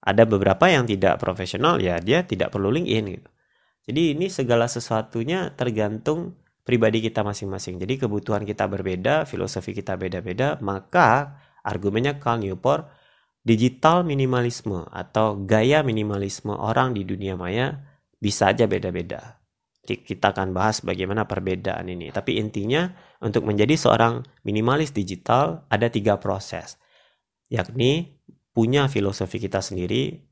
Ada beberapa yang tidak profesional ya dia tidak perlu LinkedIn gitu. Jadi ini segala sesuatunya tergantung pribadi kita masing-masing. Jadi kebutuhan kita berbeda, filosofi kita beda-beda, maka argumennya Carl Newport digital minimalisme atau gaya minimalisme orang di dunia maya bisa aja beda-beda. Kita akan bahas bagaimana perbedaan ini. Tapi intinya untuk menjadi seorang minimalis digital ada tiga proses. Yakni punya filosofi kita sendiri,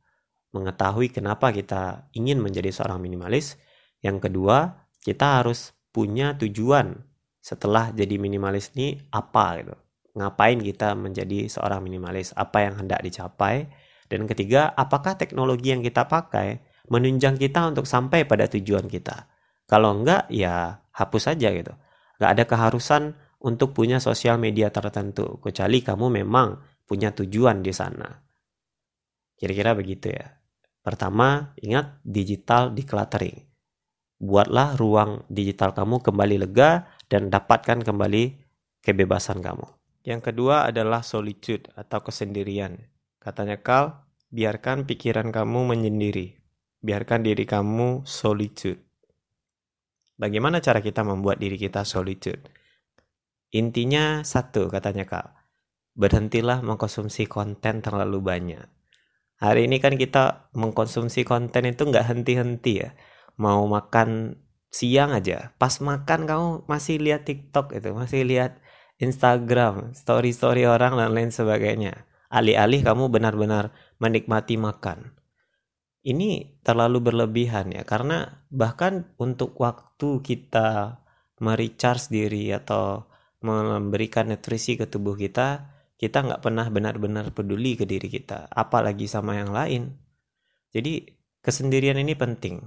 mengetahui kenapa kita ingin menjadi seorang minimalis. Yang kedua, kita harus punya tujuan setelah jadi minimalis ini apa gitu ngapain kita menjadi seorang minimalis, apa yang hendak dicapai, dan ketiga, apakah teknologi yang kita pakai menunjang kita untuk sampai pada tujuan kita. Kalau enggak, ya hapus saja gitu. Enggak ada keharusan untuk punya sosial media tertentu, kecuali kamu memang punya tujuan di sana. Kira-kira begitu ya. Pertama, ingat digital decluttering. Buatlah ruang digital kamu kembali lega dan dapatkan kembali kebebasan kamu. Yang kedua adalah solitude atau kesendirian. Katanya Carl, biarkan pikiran kamu menyendiri. Biarkan diri kamu solitude. Bagaimana cara kita membuat diri kita solitude? Intinya satu, katanya Carl. Berhentilah mengkonsumsi konten terlalu banyak. Hari ini kan kita mengkonsumsi konten itu nggak henti-henti ya. Mau makan siang aja, pas makan kamu masih lihat TikTok itu, masih lihat Instagram, story-story orang dan lain sebagainya. Alih-alih kamu benar-benar menikmati makan. Ini terlalu berlebihan ya, karena bahkan untuk waktu kita merecharge diri atau memberikan nutrisi ke tubuh kita, kita nggak pernah benar-benar peduli ke diri kita, apalagi sama yang lain. Jadi kesendirian ini penting.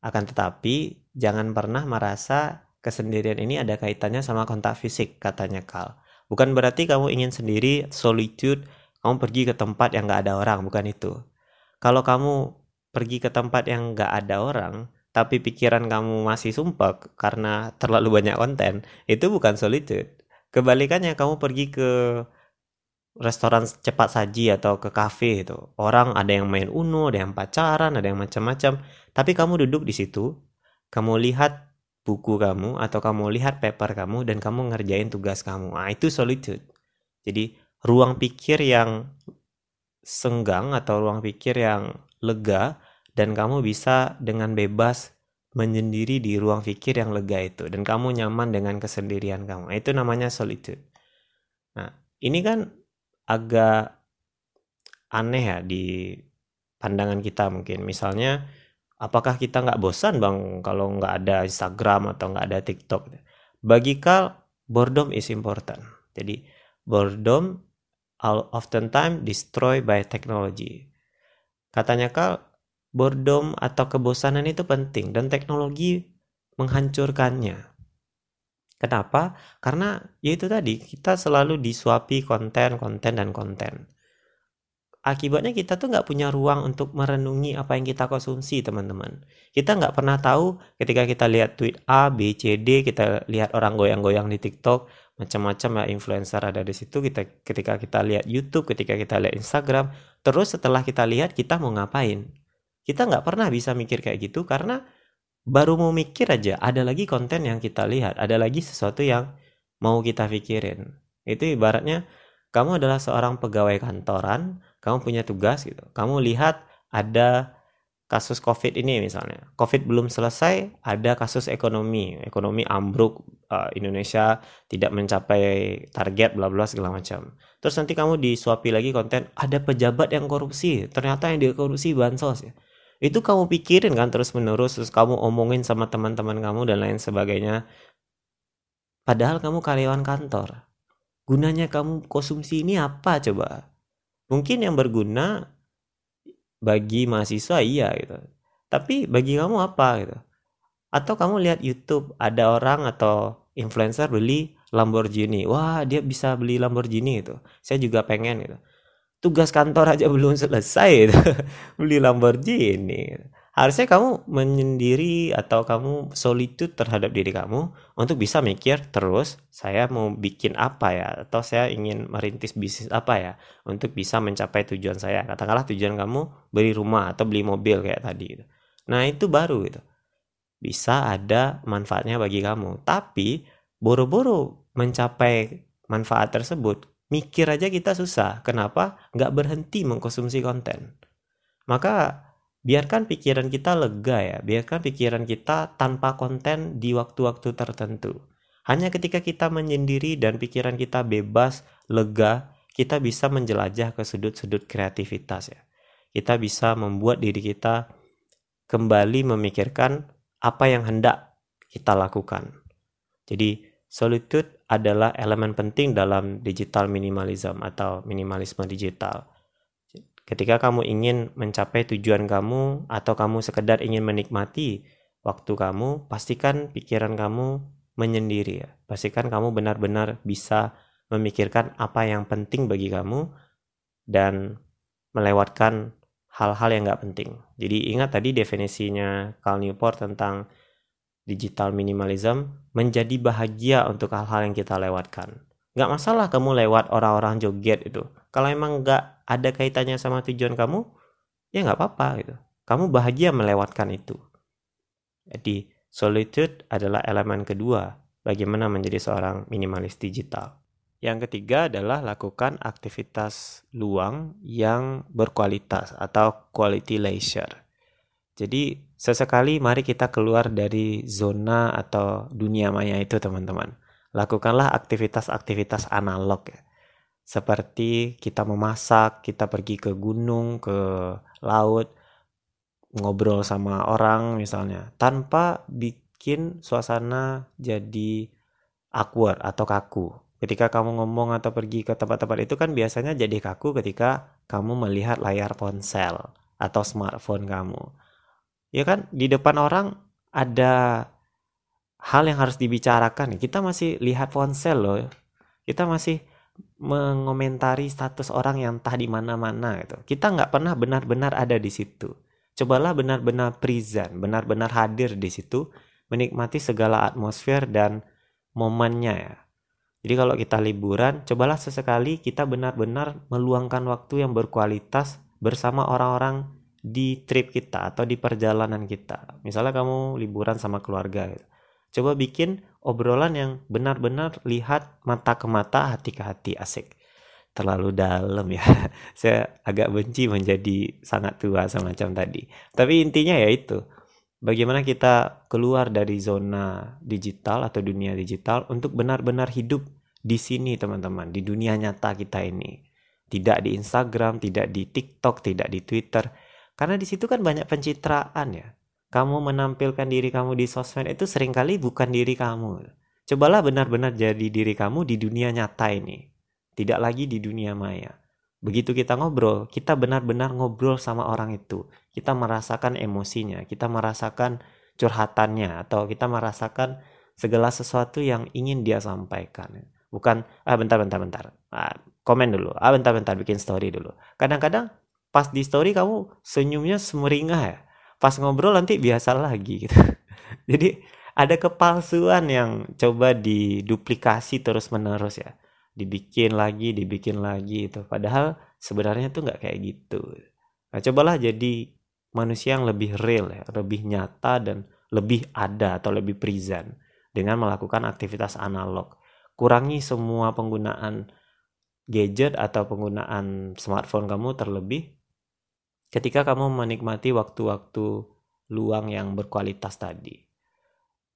Akan tetapi jangan pernah merasa kesendirian ini ada kaitannya sama kontak fisik katanya Kal. Bukan berarti kamu ingin sendiri, solitude, kamu pergi ke tempat yang gak ada orang, bukan itu. Kalau kamu pergi ke tempat yang gak ada orang, tapi pikiran kamu masih sumpah karena terlalu banyak konten, itu bukan solitude. Kebalikannya kamu pergi ke restoran cepat saji atau ke kafe itu. Orang ada yang main Uno, ada yang pacaran, ada yang macam-macam. Tapi kamu duduk di situ, kamu lihat buku kamu atau kamu lihat paper kamu dan kamu ngerjain tugas kamu. Nah, itu solitude. Jadi, ruang pikir yang senggang atau ruang pikir yang lega dan kamu bisa dengan bebas menyendiri di ruang pikir yang lega itu dan kamu nyaman dengan kesendirian kamu. Nah, itu namanya solitude. Nah, ini kan agak aneh ya di pandangan kita mungkin. Misalnya apakah kita nggak bosan bang kalau nggak ada Instagram atau nggak ada TikTok? Bagi Kal, boredom is important. Jadi boredom oftentimes destroy by technology. Katanya Kal, boredom atau kebosanan itu penting dan teknologi menghancurkannya. Kenapa? Karena ya itu tadi kita selalu disuapi konten, konten dan konten akibatnya kita tuh nggak punya ruang untuk merenungi apa yang kita konsumsi teman-teman. Kita nggak pernah tahu ketika kita lihat tweet A B C D kita lihat orang goyang-goyang di TikTok macam-macam ya influencer ada di situ kita ketika kita lihat YouTube ketika kita lihat Instagram terus setelah kita lihat kita mau ngapain? Kita nggak pernah bisa mikir kayak gitu karena baru mau mikir aja ada lagi konten yang kita lihat ada lagi sesuatu yang mau kita pikirin. Itu ibaratnya kamu adalah seorang pegawai kantoran kamu punya tugas gitu. Kamu lihat ada kasus covid ini misalnya. Covid belum selesai ada kasus ekonomi. Ekonomi ambruk uh, Indonesia tidak mencapai target bla bla segala macam. Terus nanti kamu disuapi lagi konten ada pejabat yang korupsi. Ternyata yang dikorupsi bansos ya. Itu kamu pikirin kan terus menerus terus kamu omongin sama teman-teman kamu dan lain sebagainya. Padahal kamu karyawan kantor. Gunanya kamu konsumsi ini apa coba mungkin yang berguna bagi mahasiswa iya gitu. Tapi bagi kamu apa gitu? Atau kamu lihat YouTube ada orang atau influencer beli Lamborghini. Wah dia bisa beli Lamborghini itu saya juga pengen gitu. Tugas kantor aja belum selesai gitu. beli Lamborghini gitu. Harusnya kamu menyendiri atau kamu solitude terhadap diri kamu untuk bisa mikir terus saya mau bikin apa ya? Atau saya ingin merintis bisnis apa ya untuk bisa mencapai tujuan saya. Katakanlah tujuan kamu beli rumah atau beli mobil kayak tadi gitu. nah itu baru gitu. Bisa ada manfaatnya bagi kamu. Tapi boro-boro mencapai manfaat tersebut mikir aja kita susah. Kenapa? Nggak berhenti mengkonsumsi konten. Maka biarkan pikiran kita lega ya, biarkan pikiran kita tanpa konten di waktu-waktu tertentu. Hanya ketika kita menyendiri dan pikiran kita bebas, lega, kita bisa menjelajah ke sudut-sudut kreativitas ya. Kita bisa membuat diri kita kembali memikirkan apa yang hendak kita lakukan. Jadi, solitude adalah elemen penting dalam digital minimalism atau minimalisme digital Ketika kamu ingin mencapai tujuan kamu atau kamu sekedar ingin menikmati waktu kamu, pastikan pikiran kamu menyendiri ya. Pastikan kamu benar-benar bisa memikirkan apa yang penting bagi kamu dan melewatkan hal-hal yang nggak penting. Jadi ingat tadi definisinya Cal Newport tentang digital minimalism menjadi bahagia untuk hal-hal yang kita lewatkan. Nggak masalah kamu lewat orang-orang joget itu. Kalau emang nggak ada kaitannya sama tujuan kamu, ya nggak apa-apa gitu. Kamu bahagia melewatkan itu. Jadi, solitude adalah elemen kedua bagaimana menjadi seorang minimalis digital. Yang ketiga adalah lakukan aktivitas luang yang berkualitas atau quality leisure. Jadi sesekali mari kita keluar dari zona atau dunia maya itu teman-teman. Lakukanlah aktivitas-aktivitas analog ya seperti kita memasak, kita pergi ke gunung, ke laut, ngobrol sama orang misalnya, tanpa bikin suasana jadi awkward atau kaku. Ketika kamu ngomong atau pergi ke tempat-tempat itu kan biasanya jadi kaku ketika kamu melihat layar ponsel atau smartphone kamu. Ya kan di depan orang ada hal yang harus dibicarakan. Kita masih lihat ponsel loh. Kita masih mengomentari status orang yang entah di mana-mana gitu. Kita nggak pernah benar-benar ada di situ. Cobalah benar-benar present, benar-benar hadir di situ, menikmati segala atmosfer dan momennya ya. Jadi kalau kita liburan, cobalah sesekali kita benar-benar meluangkan waktu yang berkualitas bersama orang-orang di trip kita atau di perjalanan kita. Misalnya kamu liburan sama keluarga gitu. Coba bikin obrolan yang benar-benar lihat mata ke mata, hati ke hati, asik. Terlalu dalam ya. Saya agak benci menjadi sangat tua semacam tadi. Tapi intinya ya itu. Bagaimana kita keluar dari zona digital atau dunia digital untuk benar-benar hidup di sini teman-teman, di dunia nyata kita ini. Tidak di Instagram, tidak di TikTok, tidak di Twitter. Karena di situ kan banyak pencitraan ya kamu menampilkan diri kamu di sosmed itu sering kali bukan diri kamu. Cobalah benar-benar jadi diri kamu di dunia nyata ini. Tidak lagi di dunia maya. Begitu kita ngobrol, kita benar-benar ngobrol sama orang itu. Kita merasakan emosinya, kita merasakan curhatannya, atau kita merasakan segala sesuatu yang ingin dia sampaikan. Bukan, ah bentar, bentar, bentar. Ah, komen dulu. Ah bentar, bentar, bikin story dulu. Kadang-kadang pas di story kamu senyumnya semeringah ya pas ngobrol nanti biasa lagi gitu. Jadi ada kepalsuan yang coba diduplikasi terus menerus ya. Dibikin lagi dibikin lagi itu padahal sebenarnya tuh nggak kayak gitu. Nah cobalah jadi manusia yang lebih real ya lebih nyata dan lebih ada atau lebih present dengan melakukan aktivitas analog. Kurangi semua penggunaan gadget atau penggunaan smartphone kamu terlebih ketika kamu menikmati waktu-waktu luang yang berkualitas tadi.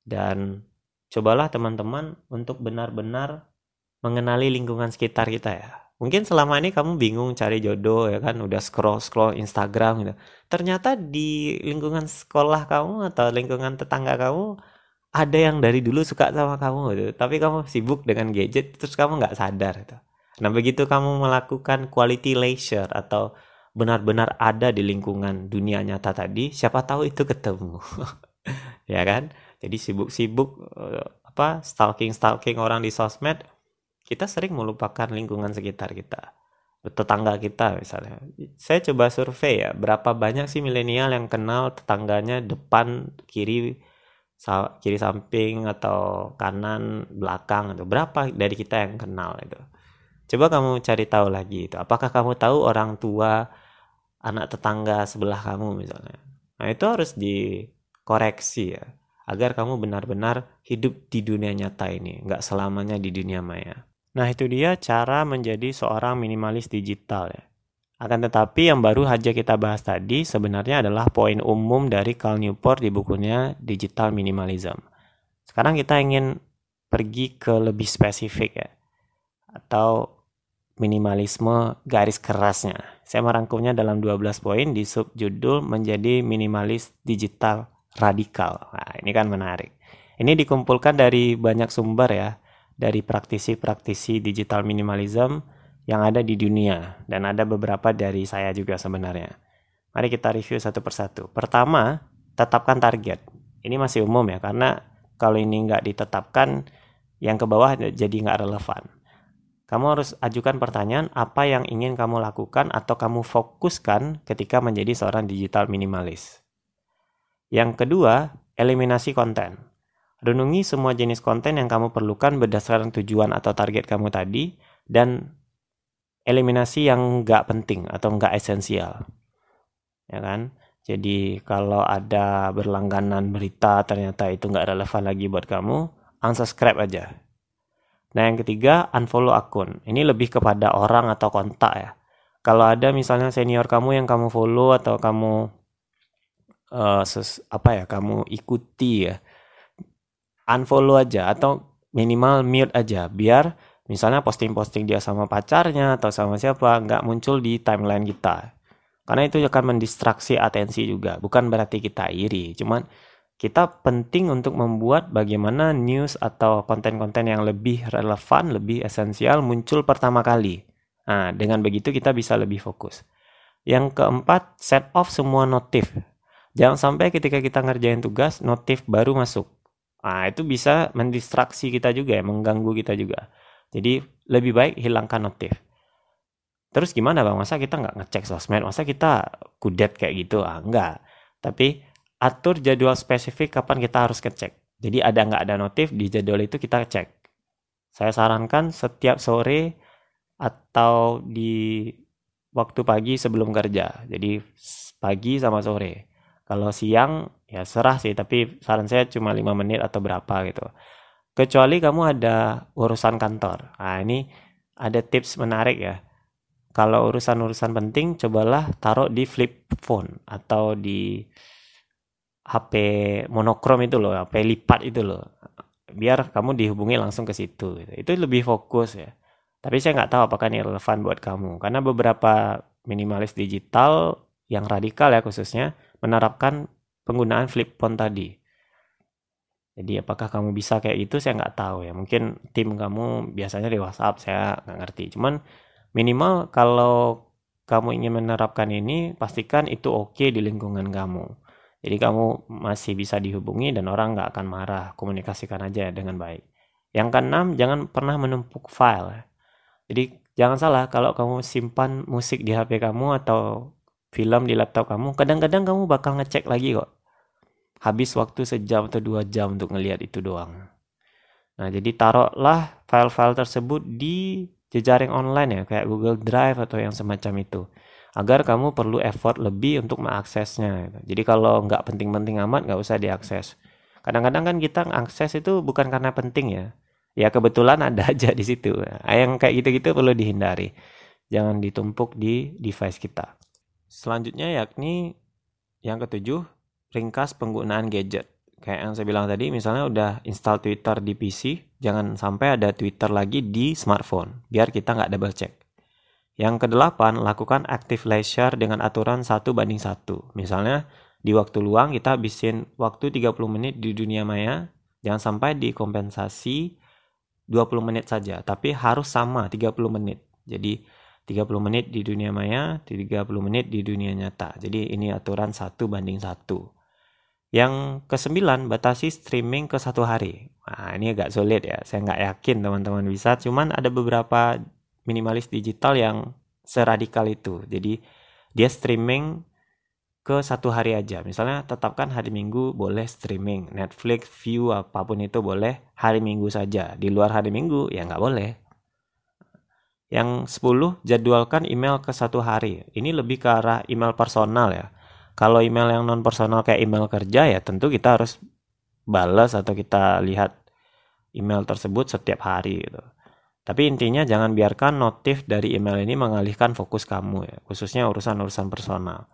Dan cobalah teman-teman untuk benar-benar mengenali lingkungan sekitar kita ya. Mungkin selama ini kamu bingung cari jodoh ya kan, udah scroll-scroll Instagram gitu. Ternyata di lingkungan sekolah kamu atau lingkungan tetangga kamu ada yang dari dulu suka sama kamu gitu. Tapi kamu sibuk dengan gadget terus kamu nggak sadar gitu. Nah begitu kamu melakukan quality leisure atau benar-benar ada di lingkungan dunia nyata tadi, siapa tahu itu ketemu. ya kan? Jadi sibuk-sibuk eh, apa stalking-stalking orang di sosmed, kita sering melupakan lingkungan sekitar kita. tetangga kita misalnya. Saya coba survei ya, berapa banyak sih milenial yang kenal tetangganya depan, kiri, kiri samping atau kanan, belakang atau berapa dari kita yang kenal itu. Coba kamu cari tahu lagi itu. Apakah kamu tahu orang tua anak tetangga sebelah kamu misalnya? Nah, itu harus dikoreksi ya agar kamu benar-benar hidup di dunia nyata ini, nggak selamanya di dunia maya. Nah, itu dia cara menjadi seorang minimalis digital ya. Akan tetapi yang baru saja kita bahas tadi sebenarnya adalah poin umum dari Cal Newport di bukunya Digital Minimalism. Sekarang kita ingin pergi ke lebih spesifik ya. Atau minimalisme garis kerasnya. Saya merangkumnya dalam 12 poin di subjudul menjadi minimalis digital radikal. Nah, ini kan menarik. Ini dikumpulkan dari banyak sumber ya dari praktisi-praktisi digital minimalism yang ada di dunia dan ada beberapa dari saya juga sebenarnya. Mari kita review satu persatu. Pertama, tetapkan target. Ini masih umum ya karena kalau ini nggak ditetapkan yang ke bawah jadi nggak relevan. Kamu harus ajukan pertanyaan apa yang ingin kamu lakukan atau kamu fokuskan ketika menjadi seorang digital minimalis. Yang kedua, eliminasi konten. Renungi semua jenis konten yang kamu perlukan berdasarkan tujuan atau target kamu tadi dan eliminasi yang nggak penting atau nggak esensial. Ya kan? Jadi kalau ada berlangganan berita ternyata itu nggak relevan lagi buat kamu, unsubscribe aja. Nah yang ketiga, unfollow akun. Ini lebih kepada orang atau kontak ya. Kalau ada misalnya senior kamu yang kamu follow atau kamu uh, ses, apa ya, kamu ikuti ya, unfollow aja atau minimal mute aja biar misalnya posting-posting dia sama pacarnya atau sama siapa nggak muncul di timeline kita karena itu akan mendistraksi atensi juga bukan berarti kita iri cuman kita penting untuk membuat bagaimana news atau konten-konten yang lebih relevan, lebih esensial muncul pertama kali. Nah, dengan begitu kita bisa lebih fokus. Yang keempat, set off semua notif. Jangan sampai ketika kita ngerjain tugas, notif baru masuk. Nah, itu bisa mendistraksi kita juga ya, mengganggu kita juga. Jadi lebih baik hilangkan notif. Terus gimana bang? Masa kita nggak ngecek sosmed? Masa kita kudet kayak gitu? Ah, enggak. Tapi atur jadwal spesifik kapan kita harus ngecek. Jadi ada nggak ada notif di jadwal itu kita cek. Saya sarankan setiap sore atau di waktu pagi sebelum kerja. Jadi pagi sama sore. Kalau siang ya serah sih, tapi saran saya cuma 5 menit atau berapa gitu. Kecuali kamu ada urusan kantor. Nah, ini ada tips menarik ya. Kalau urusan-urusan penting, cobalah taruh di flip phone atau di HP monokrom itu loh, HP lipat itu loh. Biar kamu dihubungi langsung ke situ. Gitu. Itu lebih fokus ya. Tapi saya nggak tahu apakah ini relevan buat kamu. Karena beberapa minimalis digital yang radikal ya khususnya menerapkan penggunaan flip phone tadi. Jadi apakah kamu bisa kayak itu saya nggak tahu ya. Mungkin tim kamu biasanya di WhatsApp saya nggak ngerti. Cuman minimal kalau kamu ingin menerapkan ini pastikan itu oke okay di lingkungan kamu. Jadi kamu masih bisa dihubungi dan orang nggak akan marah. Komunikasikan aja dengan baik. Yang keenam jangan pernah menumpuk file. Jadi jangan salah kalau kamu simpan musik di HP kamu atau film di laptop kamu, kadang-kadang kamu bakal ngecek lagi kok. Habis waktu sejam atau dua jam untuk ngelihat itu doang. Nah, jadi taruhlah file-file tersebut di jejaring online ya, kayak Google Drive atau yang semacam itu. Agar kamu perlu effort lebih untuk mengaksesnya. Jadi kalau nggak penting-penting amat, nggak usah diakses. Kadang-kadang kan kita akses itu bukan karena penting ya. Ya kebetulan ada aja di situ. Yang kayak gitu-gitu perlu dihindari. Jangan ditumpuk di device kita. Selanjutnya yakni yang ketujuh, ringkas penggunaan gadget. Kayak yang saya bilang tadi, misalnya udah install Twitter di PC, jangan sampai ada Twitter lagi di smartphone, biar kita nggak double check. Yang kedelapan, lakukan active leisure dengan aturan satu banding satu. Misalnya, di waktu luang kita habisin waktu 30 menit di dunia maya, jangan sampai dikompensasi 20 menit saja, tapi harus sama 30 menit. Jadi 30 menit di dunia maya, 30 menit di dunia nyata. Jadi ini aturan satu banding satu. Yang kesembilan, batasi streaming ke satu hari. Nah, ini agak sulit ya. Saya nggak yakin teman-teman bisa. Cuman ada beberapa minimalis digital yang seradikal itu. Jadi dia streaming ke satu hari aja. Misalnya tetapkan hari Minggu boleh streaming, Netflix, view apa pun itu boleh hari Minggu saja. Di luar hari Minggu ya nggak boleh. Yang 10 jadwalkan email ke satu hari. Ini lebih ke arah email personal ya. Kalau email yang non personal kayak email kerja ya tentu kita harus balas atau kita lihat email tersebut setiap hari gitu. Tapi intinya jangan biarkan notif dari email ini mengalihkan fokus kamu ya, khususnya urusan-urusan personal.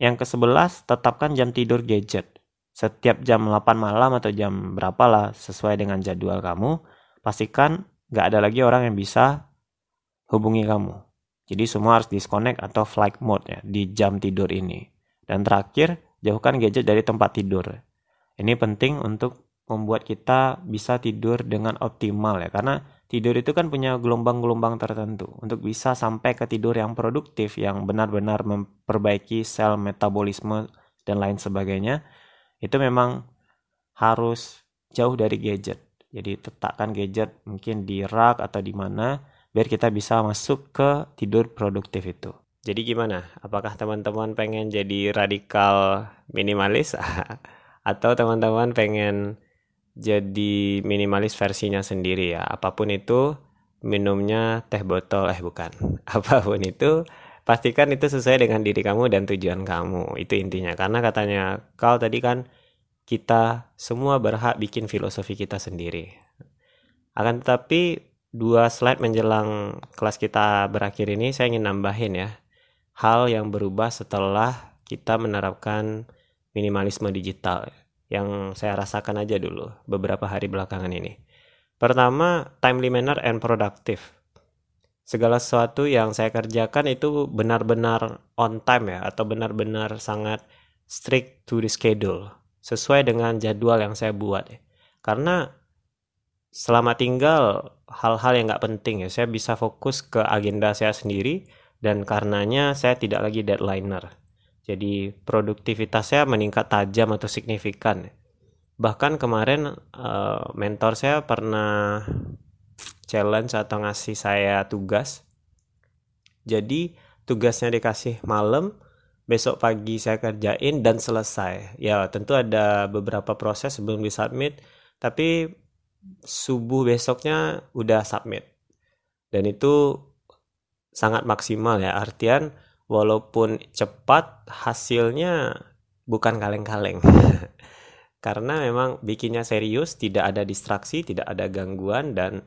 Yang ke-11, tetapkan jam tidur gadget. Setiap jam 8 malam atau jam berapa lah sesuai dengan jadwal kamu, pastikan nggak ada lagi orang yang bisa hubungi kamu. Jadi semua harus disconnect atau flight mode ya di jam tidur ini. Dan terakhir, jauhkan gadget dari tempat tidur. Ini penting untuk membuat kita bisa tidur dengan optimal ya karena tidur itu kan punya gelombang-gelombang tertentu. Untuk bisa sampai ke tidur yang produktif, yang benar-benar memperbaiki sel metabolisme dan lain sebagainya, itu memang harus jauh dari gadget. Jadi letakkan gadget mungkin di rak atau di mana biar kita bisa masuk ke tidur produktif itu. Jadi gimana? Apakah teman-teman pengen jadi radikal minimalis atau teman-teman pengen jadi minimalis versinya sendiri ya. Apa pun itu minumnya teh botol eh bukan. Apa pun itu pastikan itu sesuai dengan diri kamu dan tujuan kamu. Itu intinya. Karena katanya kau tadi kan kita semua berhak bikin filosofi kita sendiri. Akan tetapi dua slide menjelang kelas kita berakhir ini saya ingin nambahin ya. Hal yang berubah setelah kita menerapkan minimalisme digital yang saya rasakan aja dulu beberapa hari belakangan ini. Pertama, timely manner and productive. Segala sesuatu yang saya kerjakan itu benar-benar on time ya atau benar-benar sangat strict to the schedule sesuai dengan jadwal yang saya buat. Karena selama tinggal hal-hal yang nggak penting ya saya bisa fokus ke agenda saya sendiri dan karenanya saya tidak lagi deadlineer jadi produktivitas saya meningkat tajam atau signifikan. Bahkan kemarin uh, mentor saya pernah challenge atau ngasih saya tugas. Jadi tugasnya dikasih malam, besok pagi saya kerjain dan selesai. Ya tentu ada beberapa proses sebelum disubmit, tapi subuh besoknya udah submit. Dan itu sangat maksimal ya, artian walaupun cepat hasilnya bukan kaleng-kaleng. Karena memang bikinnya serius tidak ada distraksi tidak ada gangguan dan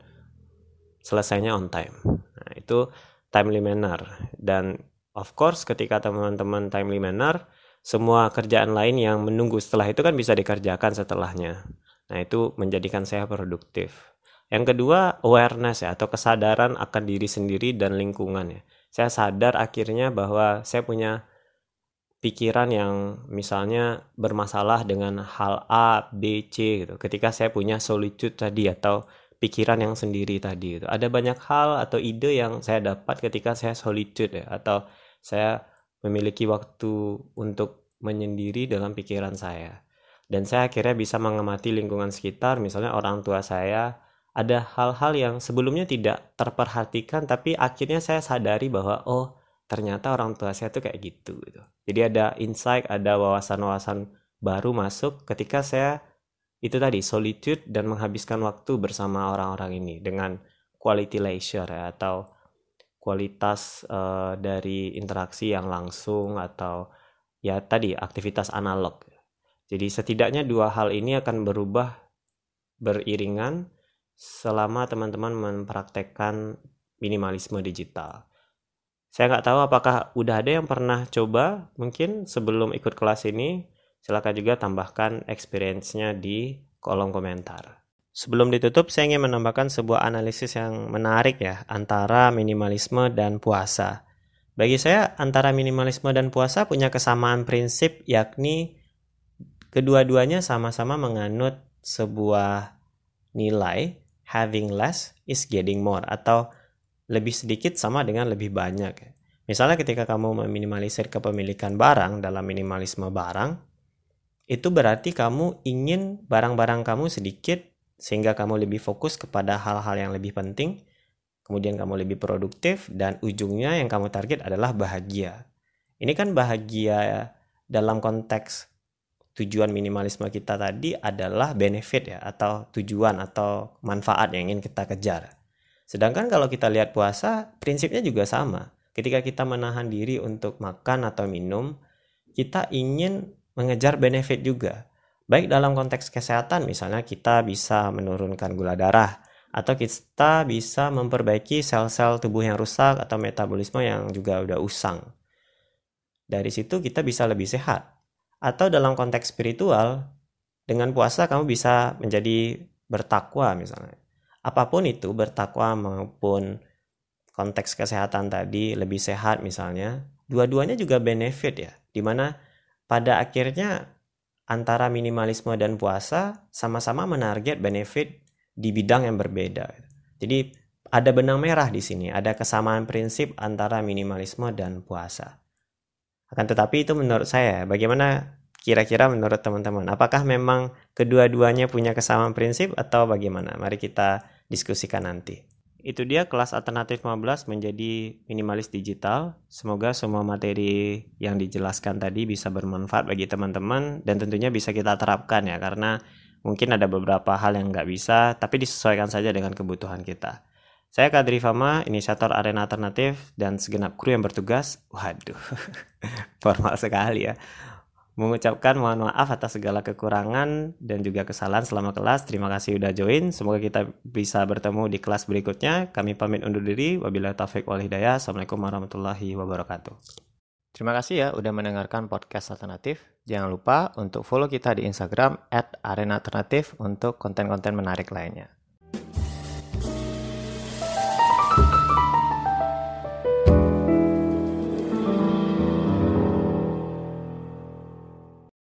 selesainya on time. Nah itu timely manner. Dan of course ketika teman-teman timely manner semua kerjaan lain yang menunggu setelah itu kan bisa dikerjakan setelahnya. Nah itu menjadikan saya produktif. Yang kedua awareness ya atau kesadaran akan diri sendiri dan lingkungan ya saya sadar akhirnya bahwa saya punya pikiran yang misalnya bermasalah dengan hal A, B, C gitu. Ketika saya punya solitude tadi atau pikiran yang sendiri tadi itu. Ada banyak hal atau ide yang saya dapat ketika saya solitude ya atau saya memiliki waktu untuk menyendiri dalam pikiran saya. Dan saya akhirnya bisa mengamati lingkungan sekitar, misalnya orang tua saya, ada hal-hal yang sebelumnya tidak terperhatikan tapi akhirnya saya sadari bahwa oh ternyata orang tua saya tuh kayak gitu gitu. Jadi ada insight, ada wawasan-wawasan baru masuk ketika saya itu tadi solitude dan menghabiskan waktu bersama orang-orang ini dengan quality leisure ya, atau kualitas uh, dari interaksi yang langsung atau ya tadi aktivitas analog. Jadi setidaknya dua hal ini akan berubah beriringan selama teman-teman mempraktekkan minimalisme digital. Saya nggak tahu apakah udah ada yang pernah coba, mungkin sebelum ikut kelas ini, silakan juga tambahkan experience-nya di kolom komentar. Sebelum ditutup, saya ingin menambahkan sebuah analisis yang menarik ya, antara minimalisme dan puasa. Bagi saya, antara minimalisme dan puasa punya kesamaan prinsip, yakni kedua-duanya sama-sama menganut sebuah nilai having less is getting more atau lebih sedikit sama dengan lebih banyak. Misalnya ketika kamu meminimalisir kepemilikan barang dalam minimalisme barang, itu berarti kamu ingin barang-barang kamu sedikit sehingga kamu lebih fokus kepada hal-hal yang lebih penting kemudian kamu lebih produktif, dan ujungnya yang kamu target adalah bahagia. Ini kan bahagia dalam konteks tujuan minimalisme kita tadi adalah benefit ya atau tujuan atau manfaat yang ingin kita kejar. Sedangkan kalau kita lihat puasa, prinsipnya juga sama. Ketika kita menahan diri untuk makan atau minum, kita ingin mengejar benefit juga. Baik dalam konteks kesehatan, misalnya kita bisa menurunkan gula darah, atau kita bisa memperbaiki sel-sel tubuh yang rusak atau metabolisme yang juga udah usang. Dari situ kita bisa lebih sehat. Atau dalam konteks spiritual, dengan puasa kamu bisa menjadi bertakwa misalnya. Apa pun itu, bertakwa maupun konteks kesehatan tadi lebih sehat misalnya, dua-duanya juga benefit ya. Di mana pada akhirnya antara minimalisme dan puasa sama-sama menarget benefit di bidang yang berbeda. Jadi ada benang merah di sini, ada kesamaan prinsip antara minimalisme dan puasa. Akan tetapi itu menurut saya, bagaimana kira-kira menurut teman-teman? Apakah memang kedua-duanya punya kesamaan prinsip atau bagaimana? Mari kita diskusikan nanti. Itu dia kelas alternatif 15 menjadi minimalis digital. Semoga semua materi yang dijelaskan tadi bisa bermanfaat bagi teman-teman dan tentunya bisa kita terapkan ya karena Mungkin ada beberapa hal yang nggak bisa, tapi disesuaikan saja dengan kebutuhan kita. Saya Kadri Fama, inisiator Arena Alternatif, dan segenap kru yang bertugas, waduh, formal sekali ya, mengucapkan mohon maaf atas segala kekurangan dan juga kesalahan selama kelas. Terima kasih udah join. Semoga kita bisa bertemu di kelas berikutnya. Kami pamit undur diri. Wabillahi taufik wal hidayah. Assalamualaikum warahmatullahi wabarakatuh. Terima kasih ya udah mendengarkan podcast alternatif. Jangan lupa untuk follow kita di Instagram @arenaalternatif untuk konten-konten menarik lainnya.